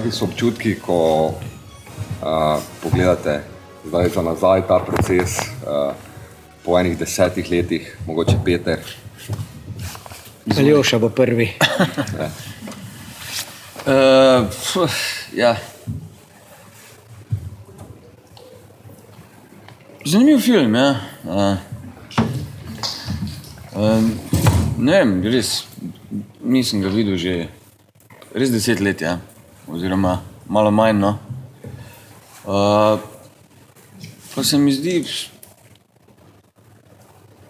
Kakšni so občutki, ko a, pogledate zdaj za nazaj ta proces a, po enih desetih letih, mogoče Peter? Aljoša bo prvi. Uh, pf, ja. Zanimiv film, ja. Uh, uh, ne vem, res nisem ga videl že res deset let, ja. Oziroma malo manj. No. Uh, pa se mi zdi,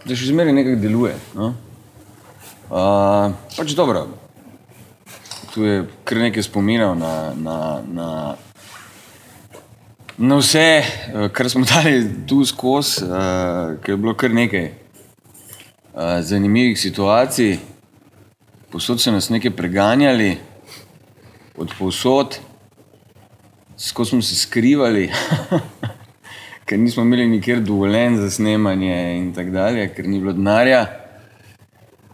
da še zmeraj nekaj deluje. No. Uh, pač dobro, tu je kar nekaj spominov na, na, na, na vse, eh, kar smo dali tu skozi, uh, ker je bilo kar nekaj uh, zanimivih situacij. Posod so nas nekaj preganjali, od povsod, skozi smo se skrivali, ker nismo imeli nikjer dovoljen za snemanje in tako dalje, ker ni bilo denarja.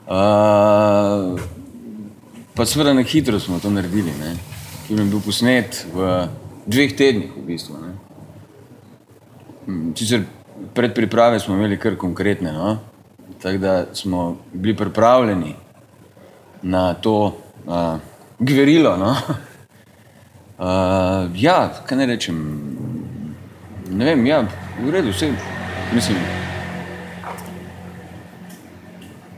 Uh, pa seveda na hitro smo to naredili. Ne. Film je bil posnet v dveh tednih, v bistvu. Ne. Sicer pred priprave smo imeli kar konkretne, no. tako da smo bili pripravljeni na to uh, gverilo. No. Uh, ja, kaj ne rečem. Ne vem, ja, v redu, vse mislim.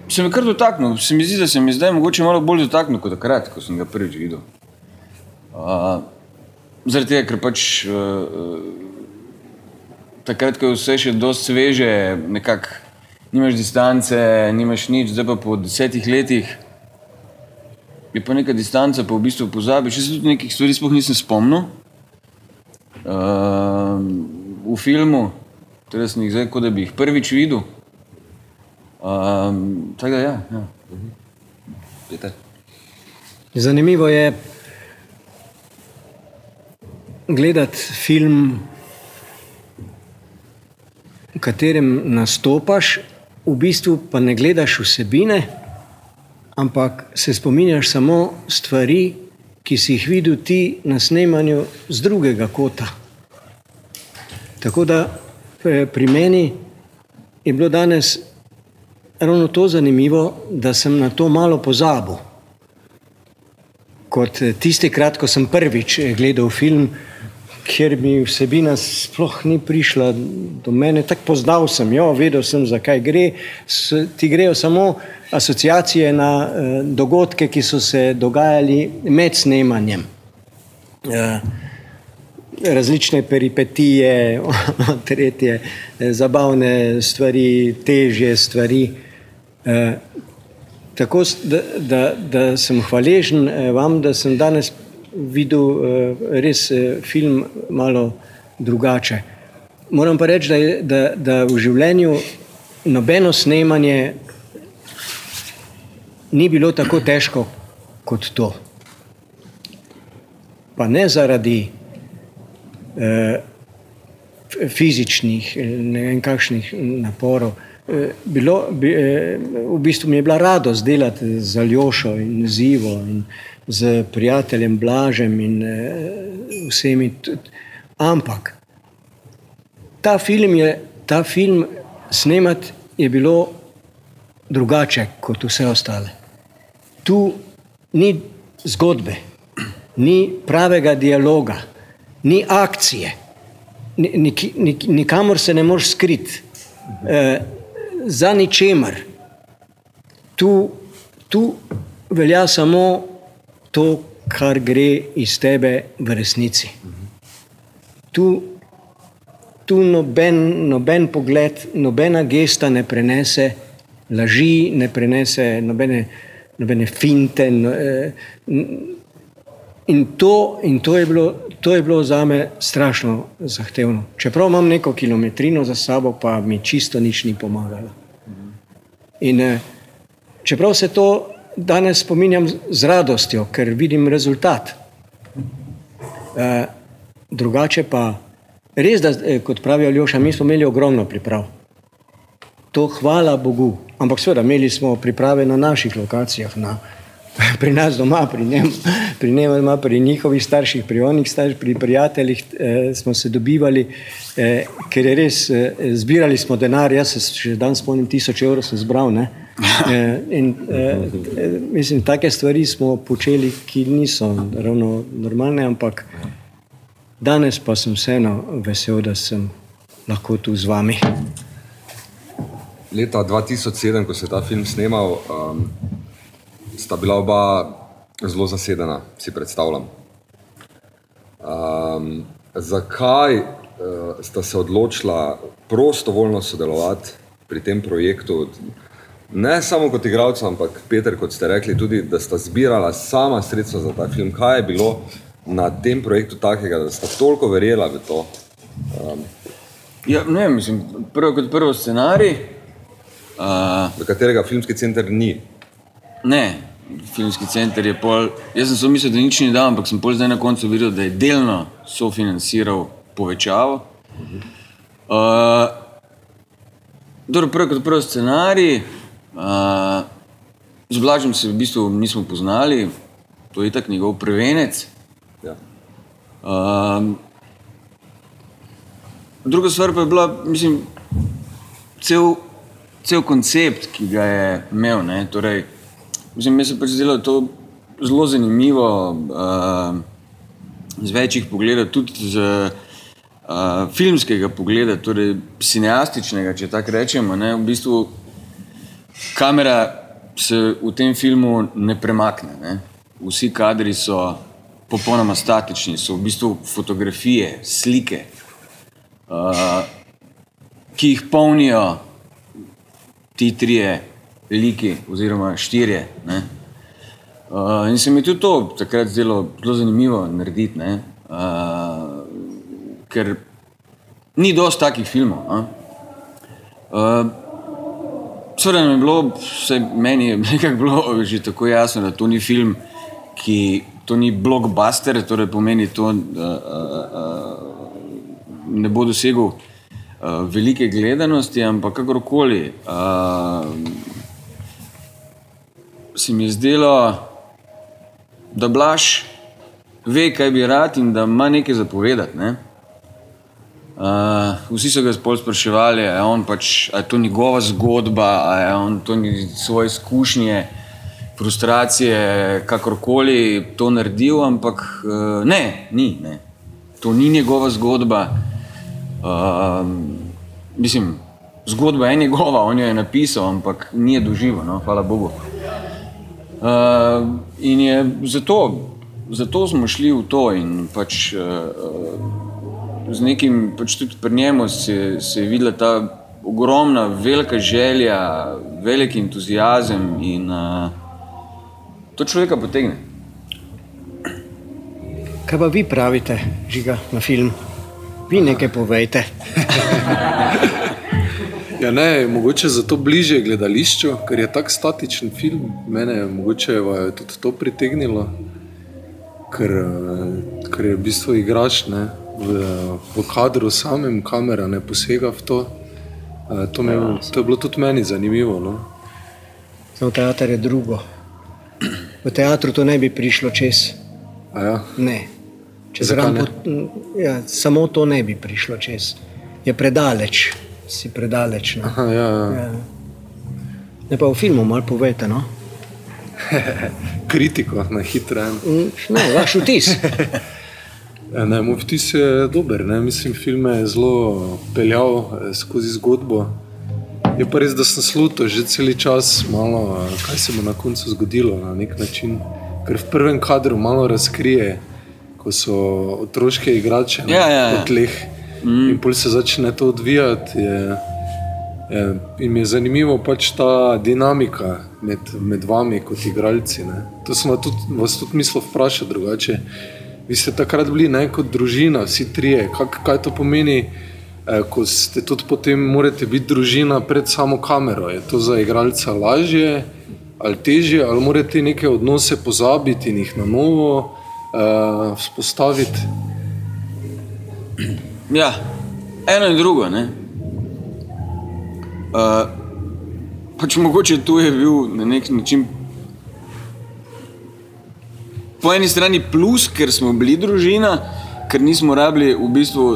Se mi kar dotaknil, se mi zdi, da se mi zdaj mogoče malo bolj dotaknil kot takrat, ko sem ga prvič videl. Uh, zaradi tega, ker pač uh, takrat, ko je vse še dosti sveže, nekako nimaš distance, nimaš nič, zdaj pa po desetih letih je pa neka distanca, pa v bistvu pozabiš. Se tudi nekih stvari sploh nisem spomnil. Uh, v filmu, torej sem jih zdaj, kot da bi jih prvič videl. Um, tako da, ja. ja. Zanimivo je gledati film, v katerem nastopaš, v bistvu pa ne gledaš vsebine, ampak se spominjaš samo stvari, ki si jih videl ti na snemanju z drugega kota. Tako da pri meni je bilo danes ravno to zanimivo, da sem na to malo pozabil. Kot tisti krat, ko sem prvič gledal film, kjer mi vsebina sploh ni prišla do mene, tako poznal sem jo, vedel sem, zakaj gre. Ti grejo samo asociacije na eh, dogodke, ki so se dogajali med snemanjem. Eh, različne peripetije, tretje, eh, zabavne stvari, težje stvari. Eh, tako da, da, da sem hvaležen eh, vam, da sem danes videl eh, res eh, film malo drugače. Moram pa reči, da, da, da v življenju nobeno snemanje ni bilo tako težko kot to. Pa ne zaradi eh, fizičnih, ne vem kakšnih naporov. Eh, bilo, bi, eh, v bistvu mi je bila radost delati z Aljošo in z Ivo in z prijateljem Blažem in eh, vsemi. Ampak ta film je, ta film snemati je bilo drugače kot vse ostale. Tu ni zgodbe, ni pravega dialoga, ni akcije, nik, nik, nikamor se ne moreš skriti. Eh, za ničemer. Tu, tu velja samo to, kar gre iz tebe v resnici. Tu, tu noben, noben pogled, nobena gesta ne prenese laži, ne prenese nobene, nobene finte. No, in, to, in to je bilo to je bilo za me strašno zahtevno. Čeprav imam neko kilometrino za sabo, pa mi čisto nič ni pomagalo. In eh, čeprav se to danes spominjam z radostjo, ker vidim rezultat. Eh, drugače pa res, da kot pravi Aljoša, mi smo imeli ogromno priprav. To hvala Bogu. Ampak seveda imeli smo priprave na naših lokacijah, na Pri nas doma, pri njem, pri njem doma, pri njihovih starših, pri onih starših, pri prijateljih eh, smo se dobivali, eh, ker je res, eh, zbirali smo denar, jaz se še danes spomnim, tisoč evrov sem zbral. Ne? Eh, in, eh, mislim, take stvari smo počeli, ki niso ravno normalne, ampak danes pa sem vseeno vesel, da sem lahko tu z vami. Leta 2007, ko se je ta film snemal, um, sta bila oba zelo zasedena, si predstavljam. Um, zakaj uh, sta se odločila prostovoljno sodelovati pri tem projektu? Ne samo kot igralca, ampak Peter, kot ste rekli, tudi da sta zbirala sama sredstva za ta film. Kaj je bilo na tem projektu takega, da sta toliko verjela v to? Um, Ja, ne, mislim, prvo kot prvo scenarij. Uh, v katerega filmski center ni. ne, filmski center je pol. Jaz sem mislil, da nič ni dal, ampak sem pol zdaj na koncu videl, da je delno sofinanciral povečavo. Uh, dobro, prvo kot prvo scenarij. Uh, z Blažem se v bistvu nismo poznali, to je itak njegov prvenec. Ja. Um, druga stvar pa je bila, mislim, cel, cel koncept, ki ga je imel. Ne, torej, mislim, meni se pač zdelo to zelo zanimivo, uh, z večjih pogledov, tudi z uh, filmskega pogleda, torej cineastičnega, če tako rečemo. Ne, v bistvu kamera se v tem filmu ne premakne. Ne. Vsi kadri so popolnoma statični, so v bistvu fotografije, slike, uh, ki jih polnijo ti trije liki, oziroma štirje. Ne. Uh, in se mi je tudi to takrat zdelo zelo zanimivo narediti, uh, ker ni dosti takih filmov. Uh, Seveda nam je bilo, vse meni je nekako bilo že tako jasno, da to ni film, ki to ni blockbuster, torej pomeni to, da uh, uh, ne bo dosegel uh, velike gledanosti, ampak kakorkoli. Uh, se mi je zdelo, da Blaž ve, kaj bi rad in da ima nekaj zapovedati. Ne? Uh, vsi so ga spol spraševali, ali je, on pač, je to njegova zgodba, ali je on to svoje izkušnje, frustracije, kakorkoli to naredil, ampak uh, ne, ni. Ne. To ni njegova zgodba. Uh, mislim, zgodba je njegova, on jo je napisal, ampak ni je doživel, no, hvala Bogu. Uh, in je zato, zato smo šli v to in pač. Uh, z nekim, pač tudi pri njemu se, se je videla ta ogromna, velika želja, velik entuzijazem in uh, to človeka potegne. Kaj pa vi pravite, žiga na film? Vi nekaj povejte. Ja, ne, mogoče zato bliže gledališču, ker je tako statičen film. Mene je mogoče je tudi to pritegnilo, ker, eh, ker je v bistvu igrač ne, v, v kadru samem, kamera ne posega v to. Eh, To, me, to je bilo tudi meni zanimivo. No. Samo teater je drugo. V teatru to ne bi prišlo čez. A Ja, Ne. Ne? ja, samo to ne bi prišlo čez. Je predaleč, si predaleč. No. Aha, ja, ja. Ja. Ne pa v filmu malo povejte. No? Kritiko na hitro. Ne, vaš vtis. Ja, Ne, moj vtis je dober. Ne? Mislim, film je zelo peljal eh, skozi zgodbo. Je pa res, da sem sluto že cel čas, malo, eh, kaj se bo na koncu zgodilo na nek način. Ker v prvem kadru malo razkrije, ko so otroške igrače na Ja, ja, ja. tleh mm. in pol se začne to odvijati. Je, je, in je zanimivo pač ta dinamika med, med vami kot igralci. Ne. To sem vas tudi, vas tudi mislil vprašati drugače. Vi ste takrat bili ne, kot družina, vsi trije. Kak, kaj to pomeni, eh, ko ste tudi potem morate biti družina pred samo kamero? Je to za igralca lažje ali težje, ali morate neke odnose pozabiti in jih na novo uh, vzpostaviti? Ja, eno in drugo. Ne? Uh, pač mogoče tu je bil na nek način po eni strani plus, ker smo bili družina, ker nismo rabili v bistvu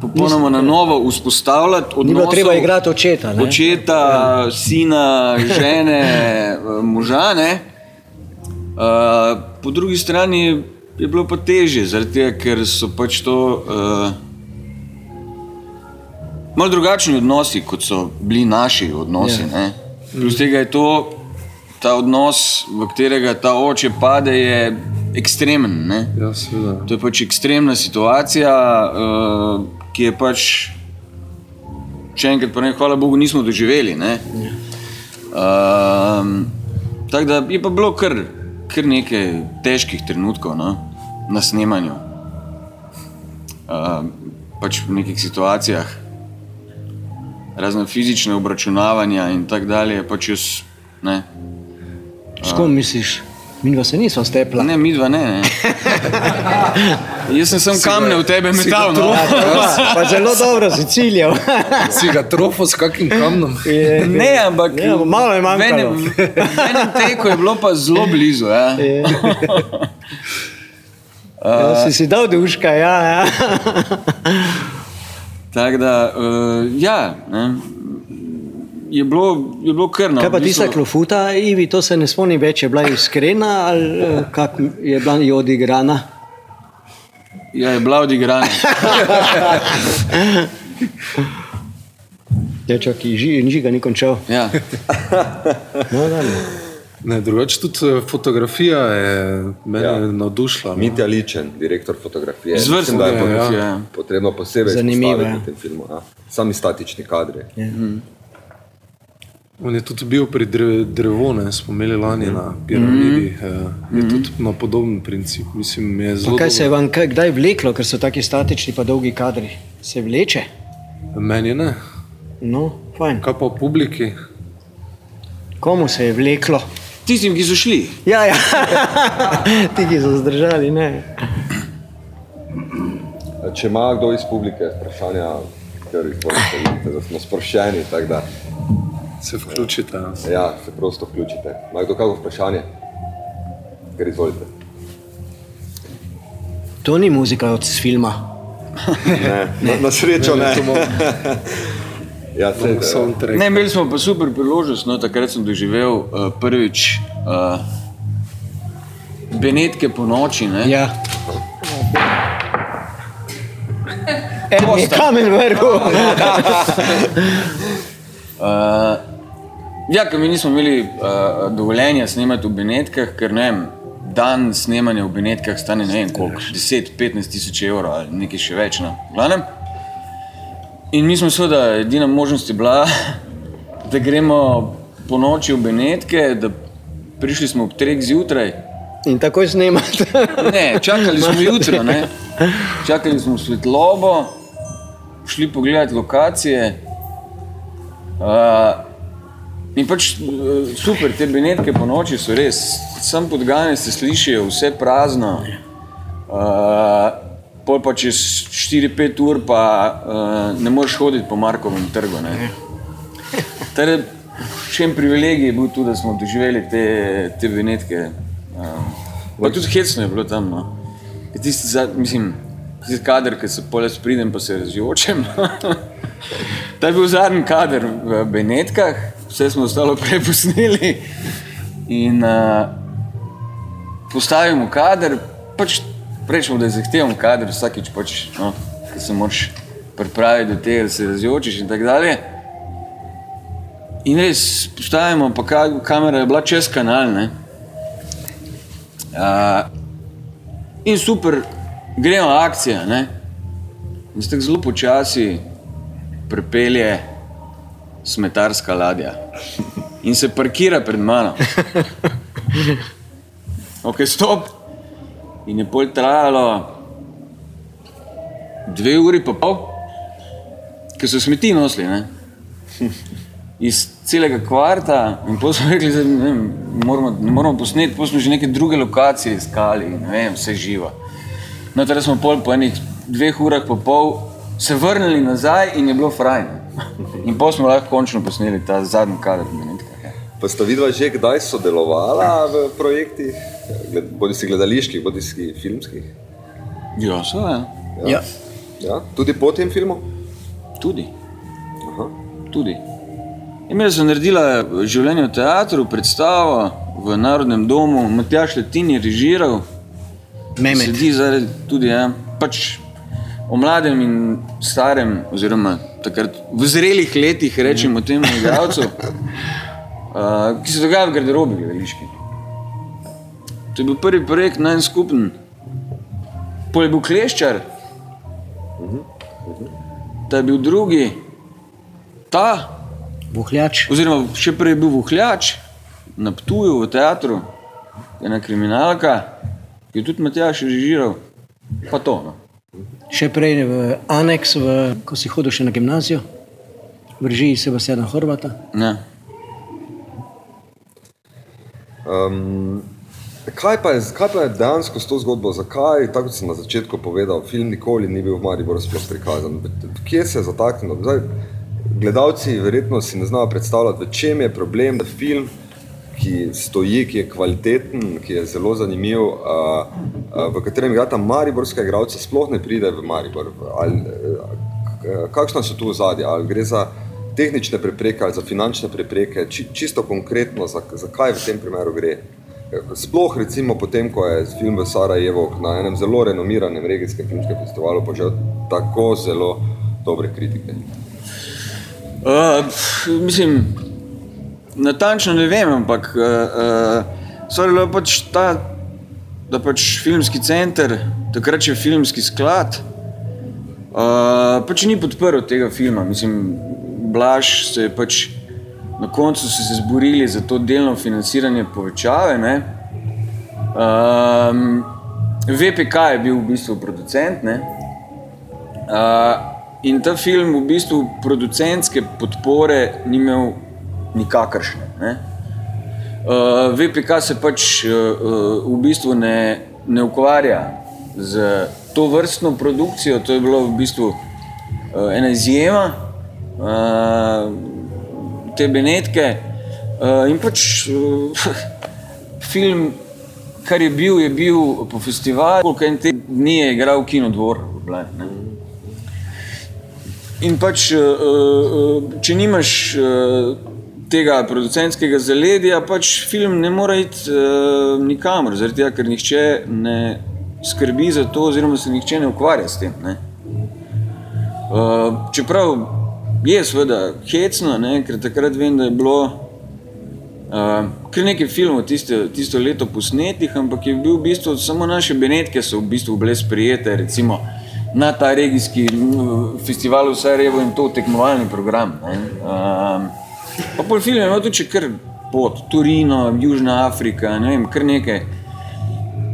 popolnoma na novo vzpostavljati Ni bilo treba igrati očeta. Ne? Očeta, sina, žene, eh, moža. Ne? Uh, po drugi strani je, bilo pa težje, zaradi tega, ker so pač to uh, malo drugačni odnosi, kot so bili naši odnosi. Yeah. Plus tega je to, ta odnos, v katerega ta oče pade, je ekstremen. Ne? Ja, seveda. To je pač ekstremna situacija, uh, ki je pač, če enkrat, ne, hvala Bogu, nismo doživeli. ne. Um, Tako da je pa bilo kar, kar nekaj težkih trenutkov no, na snemanju. Uh, pač v nekih situacijah, razne fizične obračunavanja in tako dalje. Pač jaz, ne, S kom misliš? Mi dva se nismo stepla. ne, mi dva ne. ne. Jaz sem samo kamne v tebe metal. No. Ja, pa, zelo dobro si ciljal. Si ga trofo s kakim kamnom? Ne, ampak Ja, malo je manjkalo. v enem teku je bilo pa zelo blizu. Ja. Ja, si si dal duška, ja. ja. Tako da, uh, ja, ne, je, bilo, je bilo kar na Kaj pa tista klofuta, Ivi, to se ne spomni več, je bila iskrena ali eh, kako je bila jo odigrana? Ja, je bila odigrana. Ja, čakaj, ži, žiga ni končal. Ja. No, da, ne. Ne, drugače tudi eh, fotografija je mene Ja. ja. navdušila. No. Mitja Ličen, direktor fotografije. Mislim, da je fotografija, ja. potrebno posebej Zanimivo, ja. v tem filmu. Ja. Sami statični kadri. On je tudi bil pri dre, drevu, ne, smo imeli lani na piramidi. Mm -hmm. Je tudi na podoben princip. Mislim, je Pa zelo kaj se je vam kaj, kdaj vleklo, ker so taki statični pa dolgi kadri? Se vleče? Meni ne. No, fajn. Kaj pa v publiki? Komu se je vleklo? Tistim, ki so šli. Ja, ja. ti, ki so zdržali, ne. Če ima kdo iz publike vprašanja, ker izvolite, vidite, da smo sproščeni, tako da Se vključite. Ja. ja, se prosto vključite. Ima kdo kakšno vprašanje? Ker izvolite. To ni muzika od filma. Ne, na, na srečo ne. Imamo Ja, se, imamo soundtrack. Ne, imeli smo pa super priložnost. No, takrat sem doživel uh, prvič uh, Benetke po noči. Ne? Ja. En je kamen vrhu. Uh, ja, ker mi nismo imeli uh, dovoljenja snemati v Benetkah, ker ne vem, dan snemanja v Benetkah stane ne vem koliko, 10-15 tisoč evrov ali nekaj še več. No. Glavnem. In mi smo seveda, edina možnost je bila, da gremo po noči v Benetke, da prišli smo ob 3 zjutraj. In takoj snemati. Ne, čakali smo jutro, ne. čakali smo svetlobo, šli pogledati lokacije. Uh, in pač uh, super, te benetke po noči so res, sam podgane se slišijo, vse prazno. Uh, pol pa čez 4-5 ur pa uh, ne moreš hoditi po Markovem trgu. Torej, en privilegij je bil tu, da smo doživeli te, te benetke. Um, pa tudi hecno je bilo tam. No. Tisti, za, mislim, tisti kader, ki se poles pridem, pa se razjočem. Ta je bil zadnji kader v Benetkah, vse smo ostalo prej posneli. In uh, postavimo kader, pač rečemo, da je zahteven kader, vsakič pač, no, ki se moraš pripraviti do tega, da se razjočiš in tako dalje. In res, postavimo, pa ka, kamera je bila čez kanal. Ne? Uh, in super, gremo akcija. Ne? In se tako zelo počasi pripelje smetarska ladja in se parkira pred mano. Ok, stop. In je pol trajalo dve uri pa pol, ker so smeti nosili. Ne? Iz celega kvarta, in potem smo rekli, da ne, vem, moramo, ne moramo posneti, potem smo že neke druge lokacije iskali, ne vem, vse živo. No, torej smo pol po enih dveh urah pa pol se vrnili nazaj in je bilo frajn. In potem smo lahko končno posneli ta zadnji kader. ja. Pa sta vidva že kdaj sodelovala v projektih, bodi si gledaliških, bodi si filmskih? Ja, so, ja. Ja. Ja? Tudi po tem filmu? tudi. Aha. tudi. Imeli so naredila življenje v teatru, predstavo v Narodnem domu, Matjaš Letin je režiral, Memet. sedi zdaj tudi ja, pač o mladem in starem, oziroma takrat v zrelih letih, rečemo temu igralcu, uh, ki se dogaja v garderobi gledališki. To je bil prvi projekt, najmanj skupen. Pol je bil kleščar, ta je bil drugi, ta, Vohljač. oziroma še prej je bil vohljač na Ptuju v teatru, ena kriminalka, ki je tudi Matjaš režiral, pa to. No. Še prej v aneks, v, ko si hodil še na gimnazijo, v režiji Sebastiana Horvata. Ne. Um, kaj, pa je, kaj pa je dejansko s to zgodbo? Zakaj, tako kot sem na začetku povedal, film nikoli ni bil v Mariboru sploh prikazan? Kje se je zataknilo? Zdaj, gledalci verjetno si ne znajo predstavljati, v čem je problem, da film, ki stoji, ki je kvaliteten, ki je zelo zanimiv, uh, uh, v katerem igrata mariborska igralca, sploh ne pride v Maribor. Ali, uh, kakšna so tu ozadja? Ali gre za tehnične prepreke ali za finančne prepreke, či, čisto konkretno, za, zakaj v tem primeru gre. Sploh recimo potem, ko je film v Sarajevu na enem zelo renomiranem regijskem filmskem festivalu požel tako zelo dobre kritike. Uh, mislim, natančno ne vem, ampak uh, uh, je bila pač ta, da pač filmski center, takrat še filmski sklad, uh, pač ni podprl tega filma. Mislim, Blaž se je pač na koncu se zborili za to delno financiranje povečave. Ne? Um, VPK je bil v bistvu producent. Ne? Uh, in ta film v bistvu producentske podpore ni imel nikakršne. Ne? Uh, VPK se pač uh, v bistvu ne, ne ukvarja z to vrstno produkcijo, to je bilo v bistvu uh, ena izjema uh, te Benetke uh, in pač uh, film. Kar je bil, je bil po festivalu, koliko en te dni je igral kinodvor. ne. In pač, eh, če nimaš tega producentskega zaledja, pač film ne more iti eh, nikamor, zaradi tega, ker nihče ne skrbi za to, oziroma se nihče ne ukvarja s tem. Ne. Eh, čeprav je seveda hecno, ne, ker takrat vem, da je bilo uh, kar nekaj filmov tisto, tisto leto posnetih, ampak je bil v bistvu samo naše Benetke so v bistvu bile sprijete, recimo na ta regijski festival v Sarajevo in to tekmovalni program. ne. Um, pa pol film je imel tudi kar pot, Turino, Južna Afrika, ne vem, kar nekaj.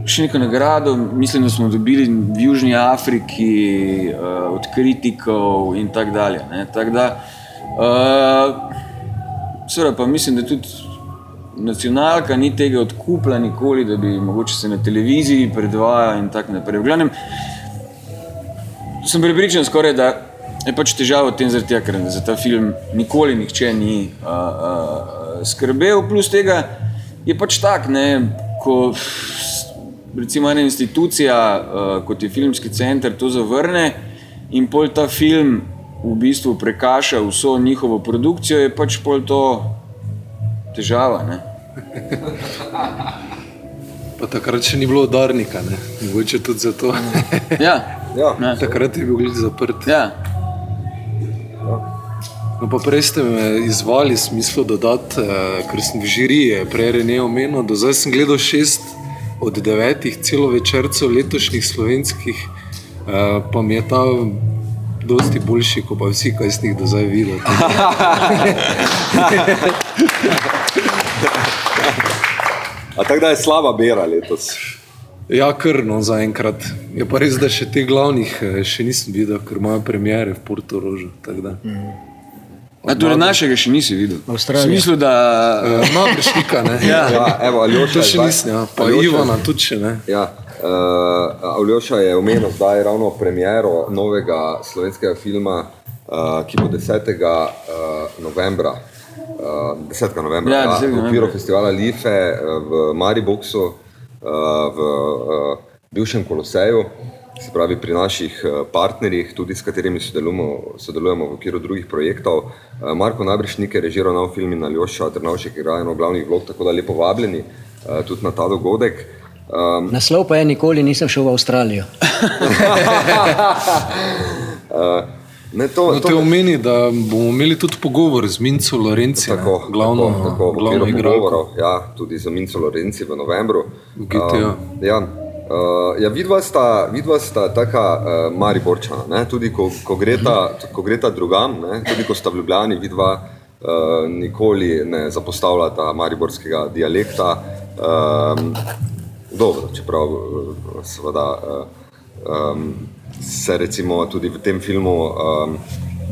Še neko nagrado, mislim, da smo dobili v Južni Afriki uh, od kritikov in tako dalje. ne. Tako da, uh, seveda pa mislim, da tudi nacionalka ni tega odkupila nikoli, da bi mogoče se na televiziji predvajala in tako naprej. V glavnem, sem prepričan skoraj, da je pač težava v tem, zaradi tega, ker za ta film nikoli nihče ni uh, uh, skrbel. Plus tega je pač tak, ne, ko recimo ena institucija, uh, kot je filmski center, to zavrne in pol ta film v bistvu prekaša vso njihovo produkcijo, je pač pol to težava. Ne? Pa takrat še ni bilo udarnika, ne? mogoče tudi zato. Ja, Ja, ne. takrat je bil gled zaprt. ja. No, pa prej ste me izvali smislu dodati, eh, ker sem v žiriji prej Rene omenil, do zdaj sem gledal šest od devetih celovečercev letošnjih slovenskih, eh, pa mi je ta dosti boljši, kot pa vsi, kaj sem jih do zdaj videl. A tako da je slaba bera letos. Ja, krno zaenkrat. Je pa res, da še teh glavnih eh, še nisem videl, ker imajo premjere v Porto Rožu. da. A, torej našega še nisi videl. Avstralija. V smislu, da Eh, Ima prešnika, ne? Ja. Ja, evo, Aljoša To je še nisem, ja. pa Aljoša- Ivana tudi še ne. Ja, uh, Aljoša je omenil zdaj ravno premiero novega slovenskega filma, uh, ki bo 10. Uh, novembra uh, uh, 10. novembra, Ja, ja, 10. v okviru novembra. festivala Life uh, v Mariboku, uh, v uh, bivšem Koloseju, se pravi pri naših uh, partnerjih, tudi s katerimi sodelujemo, sodelujemo v okviru drugih projektov. Uh, Marko Nabrišnik je režiral nov film in Aljoša Trnavšek igra eno glavnih vlog, tako da lepo vabljeni uh, tudi na ta dogodek. Um, Naslov pa je nikoli nisem šel v Avstralijo. uh, ne, to, No, to, te omeni, da bomo imeli tudi pogovor z Minco Lorenci, ne, Tako, glavno, tako, tako, v glavno okviru igralko. pogovorov, ja, tudi za Minco Lorenci v novembru. V GTA. Um, ja, uh, ja, vidva sta, vidva sta taka uh, Mariborčana, ne? tudi ko, ko, gre ta, ko gre ta drugam, ne? tudi ko sta v Ljubljani, vidva uh, nikoli ne zapostavljata mariborskega dialekta. Um, dobro, čeprav seveda uh, um, se recimo tudi v tem filmu um,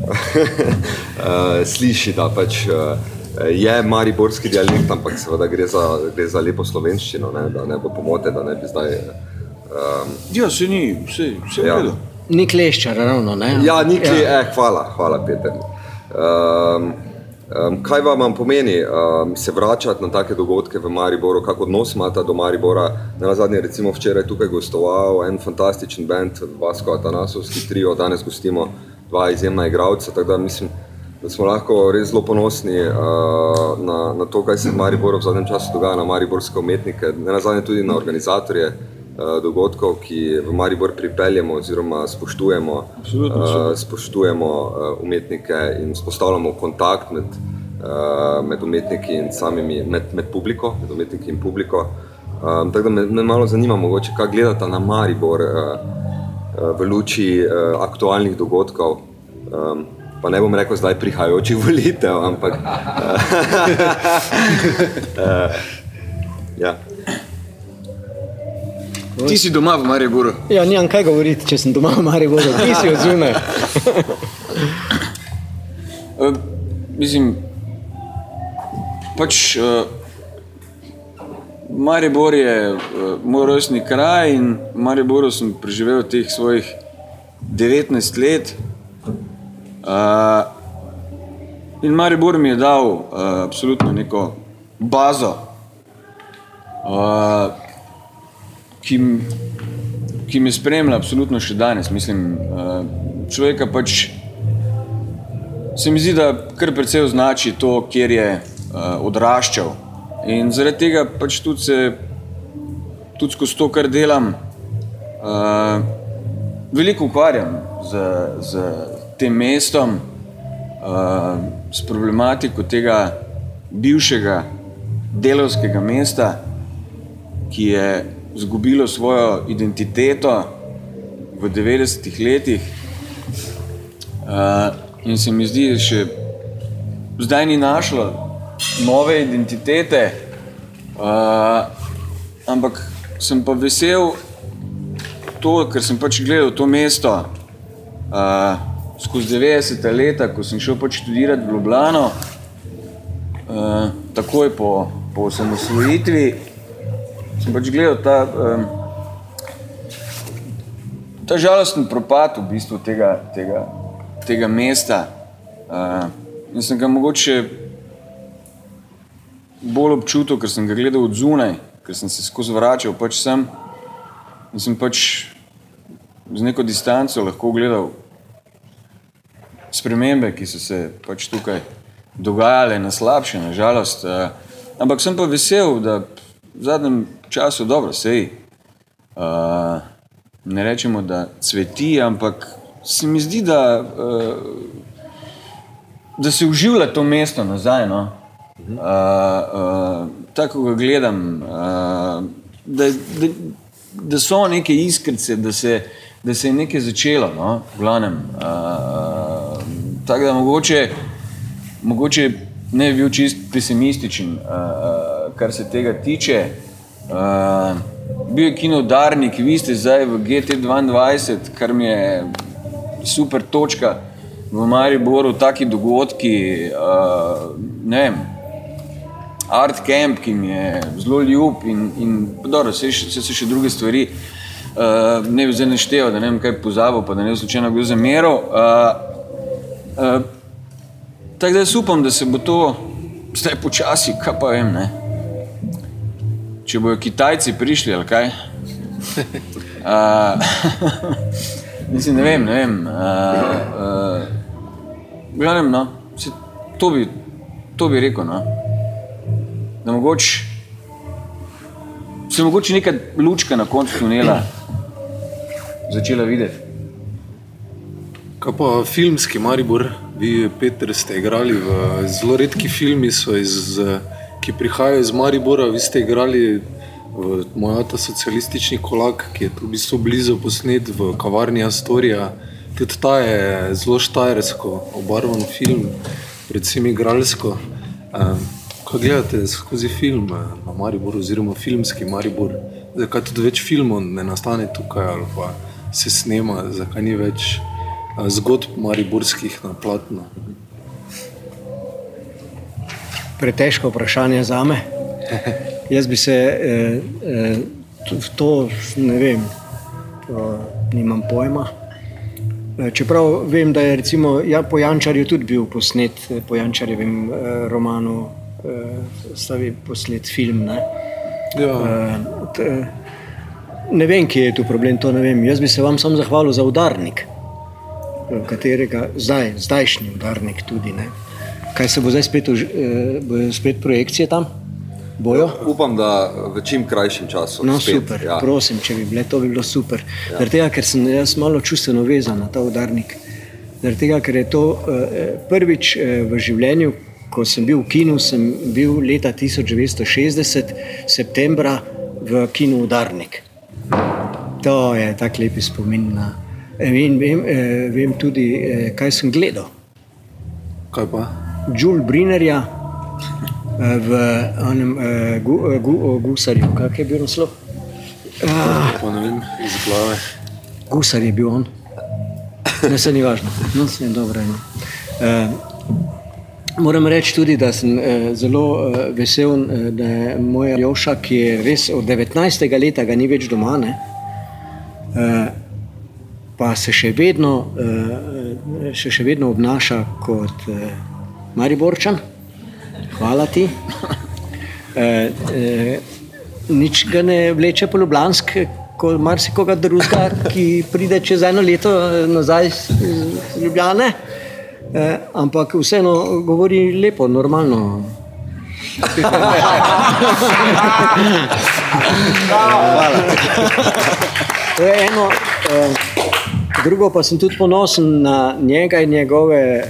uh, sliši, da pač uh, je mariborski dialekt, ampak seveda gre za, gre za lepo slovenščino, ne, da ne bo pomote, da ne bi zdaj. Um, Ja, se ni, vse, vse je Ja. redu. Ni klešča, ravno. Ne? ja, nikli, ja. Eh, hvala, hvala, Peter. Um, um, kaj vam pomeni um, se vračati na take dogodke v Mariboru, kako odnos imate do Maribora? Na zadnje, recimo včeraj tukaj gostoval en fantastičen bend, Vasko Atanasovski trio, danes gostimo dva izjemna igralca, tako da mislim, da smo lahko res zelo ponosni uh, na, na to, kaj se v Mariboru v zadnjem času dogaja, na mariborske umetnike, ne nazadnje tudi na organizatorje uh, dogodkov, ki v Maribor pripeljemo oziroma spoštujemo, uh, spoštujemo uh, umetnike in spostavljamo kontakt med, med umetniki in samimi, med, med publiko, med umetniki in publiko. Um, tako da me, me malo zanima, mogoče, kaj gledata na Maribor uh, uh, v luči uh, aktualnih dogodkov. Um, pa ne bom rekel zdaj prihajajočih volitev, ampak. Uh, Ti si doma v Mariboru. Ja, nimam kaj govoriti, če sem doma v Mariboru, ti si odzune. Uh, mislim, pač uh, Maribor je uh, moj rojstni kraj in v Mariboru sem preživel teh svojih 19 let. Uh, in Maribor mi je dal uh, absolutno neko bazo, uh, ki, ki me spremlja absolutno še danes. Mislim, uh, človeka pač se mi zdi, da kar precej označi to, kjer je uh, odraščal. In zaradi tega pač tudi se, tudi skozi to, kar delam, uh, veliko ukvarjam z, z tem mestom, s problematiko tega bivšega delovskega mesta, ki je izgubilo svojo identiteto v 90-ih letih. Uh, in se mi zdi, da še zdaj ni našlo nove identitete, uh, ampak sem pa vesel, to, ker sem pač gledal to mesto uh, skozi 90 leta, ko sem šel pač študirati v Ljubljano, uh, takoj po, po osamosvojitvi, sem pač gledal ta. Um, Ta žalosten propad v bistvu tega, tega, tega mesta. Uh, in sem ga mogoče bolj občutil, ker sem ga gledal od zunaj, ker sem se skozi vračal pač sem in sem pač z neko distanco lahko gledal spremembe, ki so se pač tukaj dogajale na slabše, nažalost. Uh, ampak sem pa vesel, da v zadnjem času dobro sej. Uh, ne rečemo, da cveti, ampak se mi zdi, da, uh, da se uživlja to mesto nazaj. No? Uh, uh, tako ga gledam, uh, da, da, da so neke iskrice, da se, da se je nekaj začelo, no? v glavnem. Uh, tako da mogoče, mogoče ne bi bil čist pesimističen, uh, kar se tega tiče. Uh, bil je kino Darnik, vi ste zdaj v GT2, kar mi je super točka v Mariboru, taki dogodki, uh, ne vem. Art Camp, ki mi je zelo ljub, in, in dobro, se, se, se še druge stvari, uh, ne bi zdaj naštel, da ne vem kaj pozabil, pa da ne bi slučajno bil zameril. Uh, uh, tako da jaz upam, da se bo to zdaj počasi, kaj pa vem. Ne? Če bojo Kitajci prišli ali kaj. Uh, mislim, ne vem, ne vem. Uh, uh, gledam, no, si, to, bi, to bi rekel. No. Da mogoče se mogoče neka lučka na koncu tunela začela videti. Kaj pa filmski Maribor, vi, Peter, ste igrali v zelo redki filmi, iz, ki prihajajo iz Maribora. Vi ste igrali v Mojata socialistični kolak, ki je tu v bistvu blizu posnet v kavarni Astorija. Tudi ta je zelo štajersko obarvan film, predvsem igralsko. Kaj gledate skozi film na Mariboru, oziroma filmski Maribor? Zakaj tudi več filmov ne nastane tukaj ali pa se snema, zakaj ni več zgodb mariborskih na platno? Pretežko vprašanje za me. Jaz bi se eh, eh, v to, ne vem, to, nimam pojma. Eh, čeprav vem, da je recimo, ja, po Jančarju tudi bil posnet, eh, po Jančarjevem eh, romanu, eh, stavi posnet film. Ne? Ja. Eh, t, ne vem, kje je tu problem, to ne vem. Jaz bi se vam sam zahvalil za udarnik, katerega zdaj, zdajšnji udarnik tudi. Ne? Kaj se bo zdaj spet, eh, bo spet projekcije tam? Bojo? Upam, da v čim krajšem času. No, spet, super, ja. prosim, če bi bile, to bi bilo super. Ja. Zaradi tega, ker sem jaz malo čustveno vezan na ta udarnik. Zaradi tega, ker je to uh, prvič uh, v življenju, ko sem bil v kinu, sem bil leta 1960, septembra v kinu Udarnik. To je tako lepi spomin. Na, vem, vem, vem tudi, kaj sem gledal. Kaj pa? Jules Brinerja v enem uh, gu, uh, gu, uh, gusarju, kak je bil naslov? Ah. Ne vem, iz glave. Gusar je bil on. Ne, se ni važno, no, se je dobro. Uh, moram reči tudi, da sem uh, zelo uh, vesel, uh, da je moja Joša, ki je res od 19. leta, ga ni več doma, ne, uh, pa se še vedno, uh, še, še vedno obnaša kot uh, Mariborčan. Hvala ti. E, e, nič ga ne vleče po Ljubljansk, kot marsikoga drugega, ki pride čez eno leto nazaj iz Ljubljane, e, ampak vseeno govori lepo, normalno. Hvala. To je eno. E, drugo pa sem tudi ponosen na njega in njegove e,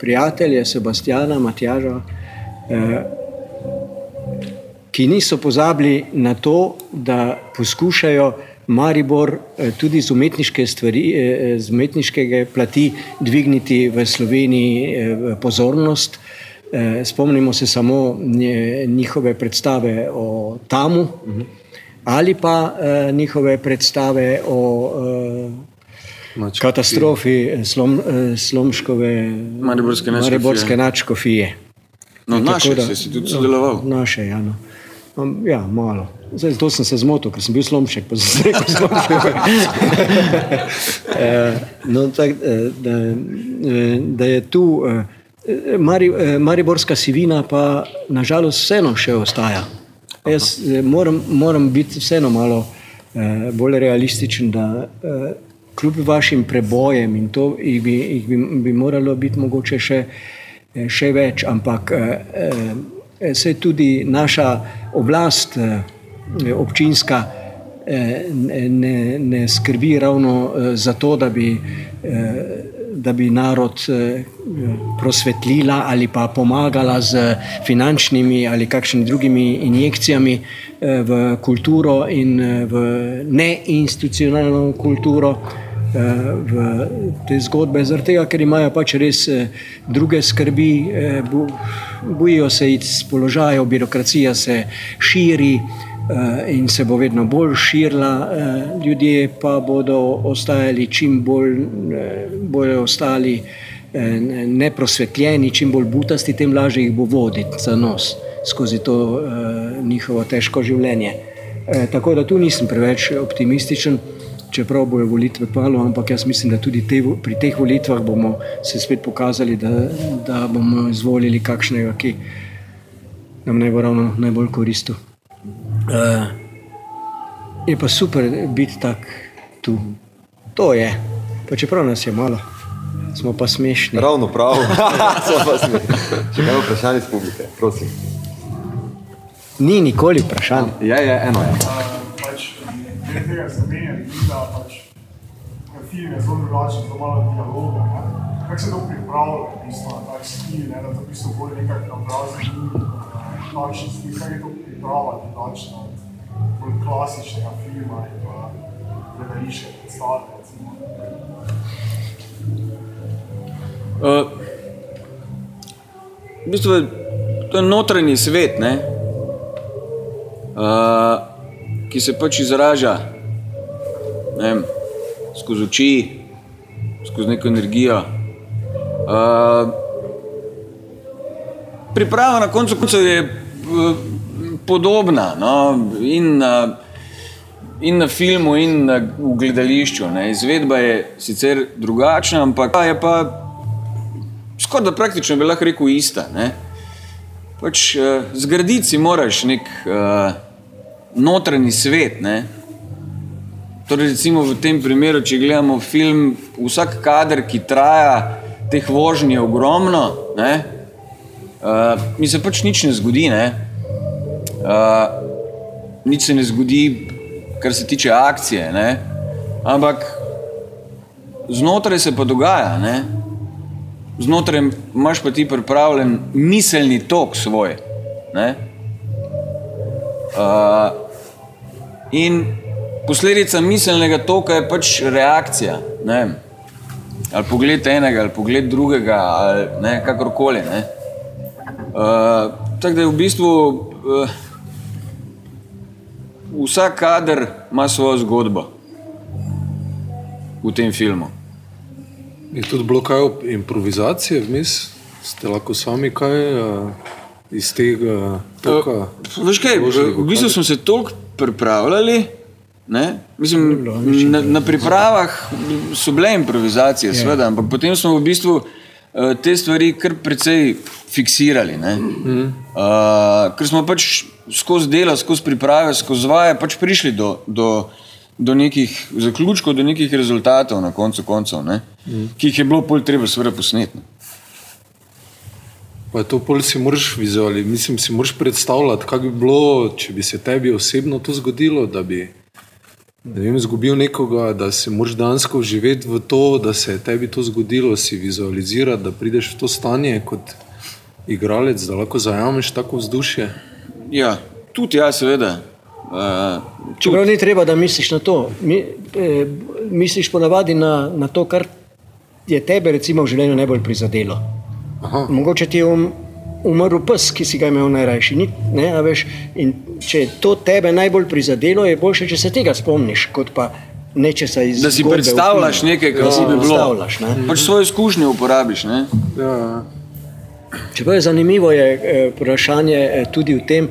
prijatelje, Sebastiana, Matjaža. Eh, ki niso pozabili na to, da poskušajo Maribor eh, tudi z umetniške stvari, eh, z umetniškega plati dvigniti v Sloveniji pozornost. Spomnimo se samo njihove predstave o Tamu ali pa njihove predstave o katastrofi Slom, Slomškove Mariborske načkofije. No, naše, da, si tudi sodeloval. Naše, ja. No. Um, ja, malo. Zdaj, zato sem se zmotil, ker sem bil slomšek, pa sem se rekel slomšek. Eh, no, tak, eh, da, eh, da je tu Mari, Mariborska sivina, pa nažalost vseeno še ostaja. Jaz moram, moram biti vseeno malo bolj realističen, da kljub vašim prebojem in to jih bi, jih bi, bi moralo biti mogoče še. Eh, še več, ampak eh, eh, se tudi naša oblast, občinska, ne, ne skrbi ravno za to, da bi, da bi narod prosvetlila ali pa pomagala z finančnimi ali kakšnimi drugimi injekcijami v kulturo in v neinstitucionalno kulturo v te zgodbe, zaradi tega, ker imajo pač res eh, druge skrbi, eh, bojijo se iz položaja, birokracija se širi eh, in se bo vedno bolj širila, ljudje pa bodo ostajali čim bolj, bolj ostali neprosvetljeni, čim bolj butasti, tem lažje jih bo voditi za nos skozi to njihovo težko življenje. Tako da tu nisem preveč optimističen čeprav bojo volitve palo, ampak jaz mislim, da tudi te, pri teh volitvah bomo se spet pokazali, da, da bomo izvolili kakšnega, ki nam ne bo ravno najbolj koristil. Uh, je pa super biti tak tu. To je. Pa čeprav nas je malo, smo pa smešni. Ravno prav. So pa smešni. Če kaj vprašanje iz publike, prosim. Ni nikoli vprašanje. Je, je, eno je. pač, glede tega se menjali, da pač film je zelo drugačen, zelo malo dialoga. Kako se to pripravlja, v bistvu, na tak stil, ne, da to v bistvu bolj nekako obrazi, takšen stil, kako je to priprava drugačna od bolj klasičnega filma in pa gledališke predstave, recimo. Uh, v bistvu je to je notranji svet, ne, uh, ki se pač izraža vem, skozi oči, skozi neko energijo. Uh, priprava na koncu koncev je uh, podobna no, in, na, in na filmu, in na, v gledališču. Ne. Izvedba je sicer drugačna, ampak je pa skoraj da praktično bi lahko rekel ista. Ne. Pač, uh, zgraditi si moraš nek uh, notranji svet. Ne. Torej, recimo v tem primeru, če gledamo film, vsak kader, ki traja, teh vožnj je ogromno, ne, uh, mi se pač nič ne zgodi. Ne. Uh, nič se ne zgodi, kar se tiče akcije, ne. ampak znotraj se pa dogaja. Ne. Znotraj imaš pa ti pripravljen miselni tok svoj. Ne? Uh, in posledica miselnega toka je pač reakcija. Ne? Ali pogled enega, ali pogled drugega, ali ne, kakorkoli. Ne? Uh, tako da je v bistvu uh, vsak kader ima svojo zgodbo v tem filmu. Je tudi bilo kaj improvizacije vmes, ste lahko sami kaj uh, iz tega toka. Veš kaj, v bistvu smo se toliko pripravljali. Ne? Mislim, na, na pripravah so bile improvizacije, seveda, ampak potem smo v bistvu eh, te stvari kar precej fiksirali. Mm. Uh, ker smo pač skozi delo, skozi priprave, skozi vaje pač prišli do, do, do nekih zaključkov, do nekih rezultatov na koncu koncev, ne? mm. ki jih je bilo pol treba seveda posneti. ne. Pa to pol si moraš vizualizirati, mislim, si moraš predstavljati, kaj bi bilo, če bi se tebi osebno to zgodilo, da bi ne vem, izgubil nekoga, da si moraš dejansko živeti v to, da se je tebi to zgodilo, si vizualizirati, da prideš v to stanje kot igralec, da lahko zajameš tako vzdušje. Ja, tudi jaz, seveda. Uh, Čeprav ni treba, da misliš na to. Mi, eh, misliš ponavadi na, na to, kar je tebe recimo, v življenju najbolj prizadelo. Aha. Mogoče ti je um, umrl pes, ki si ga imel najrajši. Ni, ne, a veš, in če je to tebe najbolj prizadelo, je boljše, če se tega spomniš, kot pa nečesa iz Da si predstavljaš nekaj, kar si bi bilo. ne. Pač svoje izkušnje uporabiš. Ne? Ja, Čeprav je zanimivo je eh, vprašanje eh, tudi v tem,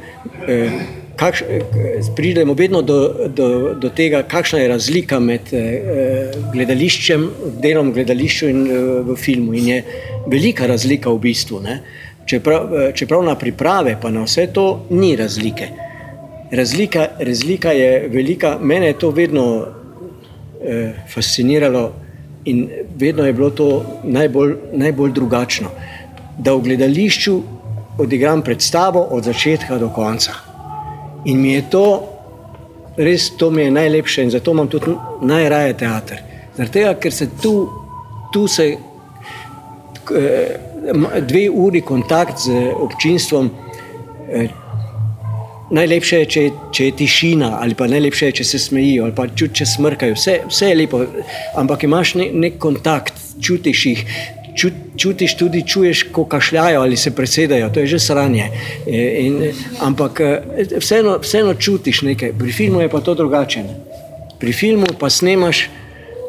eh, kakš, eh, pridemo vedno do, do, do tega, kakšna je razlika med eh, gledališčem, delom v gledališču in eh, v filmu. In je velika razlika v bistvu. Ne? Čeprav, eh, čeprav na priprave, pa na vse to ni razlike. Razlika, razlika je velika, mene je to vedno eh, fasciniralo in vedno je bilo to najbolj, najbolj drugačno. Da v gledališču odigram predstavo od začetka do konca. In mi je to, res to mi je najlepše in zato imam tudi najraje teater. Zaradi tega, ker se tu, tu se eh, dve uri kontakt z občinstvom. eh, Najlepše je, če, če je tišina, ali pa najlepše je, če se smejijo, ali pa čut, če smrkajo. Vse, vse je lepo, ampak imaš nek, nek kontakt, čutiš jih, čut, čutiš tudi, čuješ, ko kašljajo ali se presedajo, to je že sranje. E, In, ampak e, vseeno, vseeno čutiš nekaj, pri filmu je pa to drugače. ne. Pri filmu pa snemaš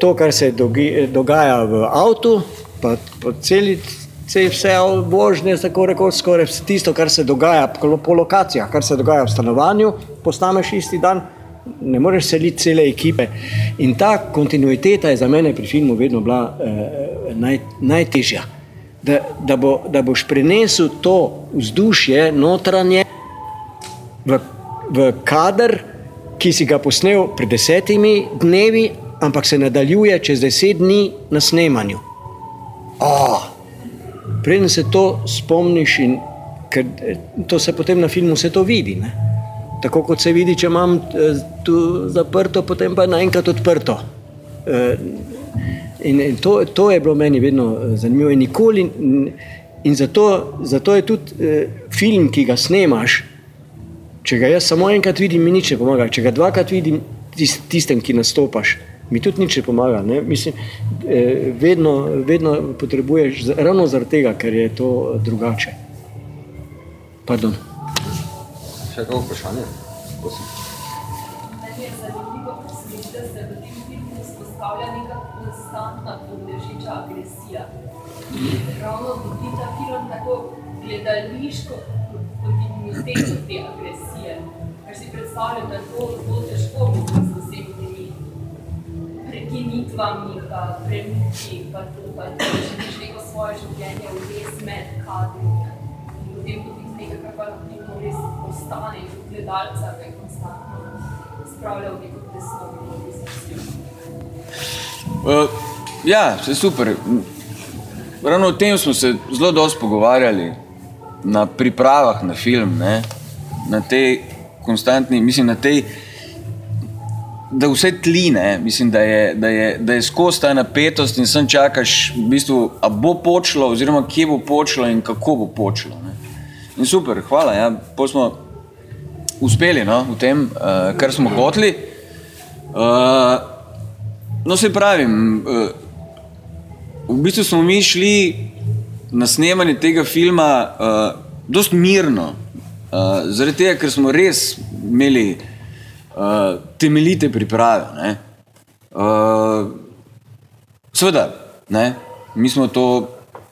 to, kar se dogi, dogaja v avtu, pa po celi. Vse, vse vožnje, tako rekoč, skoraj vse tisto, kar se dogaja po, po lokacijah, kar se dogaja v stanovanju, postaneš isti dan, ne moreš seliti cele ekipe. In ta kontinuiteta je za mene pri filmu vedno bila eh, naj, najtežja. da, da, bo, da boš prenesel to vzdušje notranje v, v kader, ki si ga posnel pred desetimi dnevi, ampak se nadaljuje čez deset dni na snemanju. Oh, Preden se to spomniš, in ker eh, to se potem na filmu vse to vidi. Ne? Tako kot se vidi, če imam eh, tu zaprto, potem pa naenkrat odprto. Eh, In, to, to je bilo meni vedno zanimivo. In, nikoli, in, zato, zato je tudi film, ki ga snemaš, če ga jaz samo enkrat vidim, mi nič ne pomaga. Če ga dvakrat vidim, tis, tistem, ki nastopaš, mi tudi nič ne pomaga. Ne? Mislim, eh, vedno, vedno potrebuješ, ravno zaradi tega, ker je to drugače. Pardon. Še kako vprašanje? Prosim. Meni je zanimivo, ker se mi zdi, da se v tem agresija. Ravno ta film tako gledališko kontinuiteto te agresije. Ker si predstavljam, da je to zelo težko mislim, prekinitvami, pa premiki, pa to, da živiš neko svoje življenje vmes med kadri. In potem tudi nekaj, kar pa na filmu res ostane, in tudi gledalca, ki je konstantno spravljal v neko tesno resnico. Uh, ja, vse super. Ravno o tem smo se zelo dosti pogovarjali na pripravah na film, ne? na tej konstantni, mislim, na tej, da vse tline, mislim, da je, da je, da je skozi ta napetost in sem čakaš, v bistvu, a bo počlo, oziroma kje bo počlo in kako bo počlo. Ne? In super, hvala. Ja. Pol smo uspeli no, v tem, uh, kar smo hoteli. Uh, No, se pravim, eh, v bistvu smo mi šli na snemanje tega filma uh, dosti mirno, uh, zaradi tega, ker smo res imeli uh, temeljite priprave. ne. Uh, Seveda, ne, mi smo to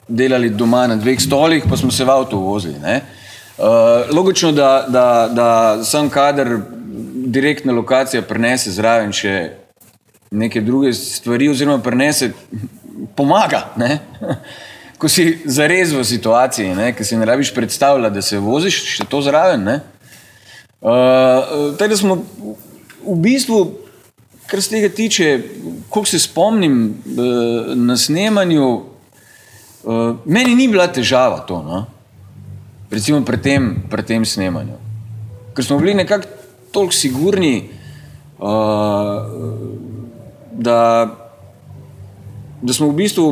delali doma na dveh stolih, pa smo se v avtu vozili. ne. Uh, logično, da, da, da sam kader, direktna lokacija prenese zraven še neke druge stvari, oziroma prenese, pomaga. Ne? Ko si zares v situaciji, ne? ki si ne rabiš predstavljati, da se voziš, še to zraven. ne. Uh, tako da smo v bistvu, kar se tega tiče, koliko se spomnim uh, na snemanju, uh, meni ni bila težava to, no? recimo pri tem, pri tem snemanju. Ker smo bili nekako toliko sigurni, uh, da, da smo v bistvu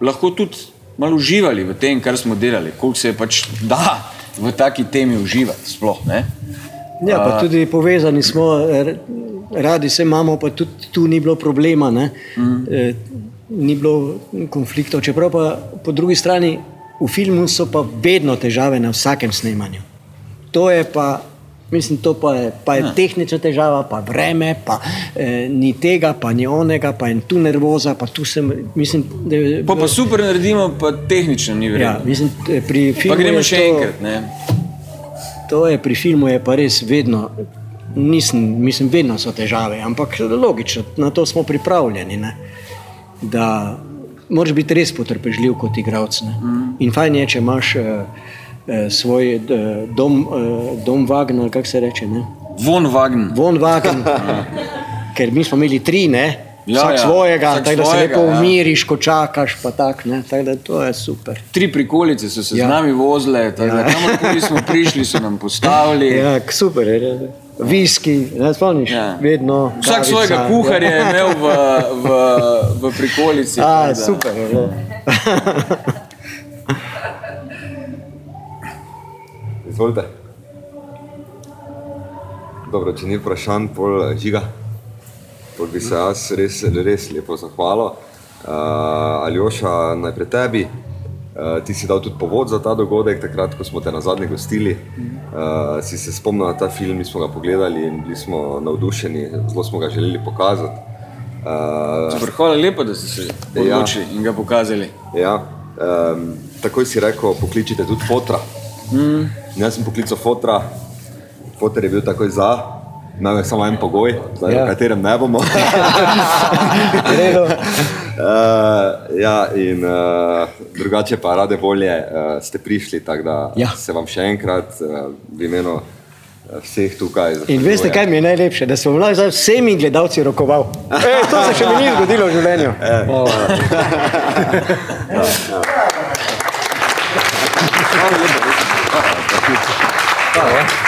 lahko tudi malo uživali v tem, kar smo delali, koliko se je pač da v taki temi uživati. Sploh, ne? Ja, pa tudi povezani smo, radi se imamo, pa tudi tu ni bilo problema, ne? E, ni bilo konfliktov. Čeprav pa po drugi strani v filmu so pa vedno težave na vsakem snemanju. To je pa, mislim, to pa je, pa je tehnična težava, pa vreme, pa e, ni tega, pa ni onega, pa je tu nervoza, pa tu sem, mislim, da. Pa, pa super naredimo, pa tehnično ni Ja, vredno. mislim, e, pri pa filmu gremo je še to- enkrat. Ne? To je pri filmu je pa res vedno, nisem, mislim, vedno so težave, ampak logično, na to smo pripravljeni. Ne? Da moraš biti res potrpežljiv kot igralec. ne. In fajn je, če imaš eh, eh, svoj eh, dom, eh, dom Wagner, kako se reče. Ne? Von Wagen. Von Wagen, ker mi smo imeli tri, ne? Ja, vsak ja, svojega, vsak tako da se lepo ja. umiriš, ko čakaš. pa Tak, ne? tako da to je super. Tri prikolice so se ja. Ja. z nami vozile, tako da Ja. kamorkoli smo prišli, so nam postavili. Ja, super je. ne. Viski, ne spomniš? Ja. Vedno. Vsak kavica, svojega kuharja je ja. imel v, v, v prikolici. A, da- super je Izvolite. Dobro, če ni vprašanj, pol eh, žiga. Pol bi se jaz res, res lepo zahvalil. Uh, Aljoša, najprej tebi. Uh, ti si dal tudi povod za ta dogodek, takrat, ko smo te na zadnji gostili. Uh, si se spomnil na ta film, mi smo ga pogledali in bili smo navdušeni, zelo smo ga želeli pokazati. Uh, hvala lepa, da ste se Ja. odločili in ga pokazali. Ja, um, takoj si rekel, pokličite tudi fotra. Mm. Jaz sem poklical fotra, fotor je bil takoj za, je samo en pogoj, zdaj, ja. Ja. o katerem ne bomo. Uh, ja, in uh, drugače pa rade volje uh, ste prišli, tako da Ja. se vam še enkrat uh, v imenu vseh tukaj. In veste, kaj mi je najlepše, da sem lahko z vsemi gledalci rokoval. E, to se še mi ni zgodilo v življenju. zahvaljujem?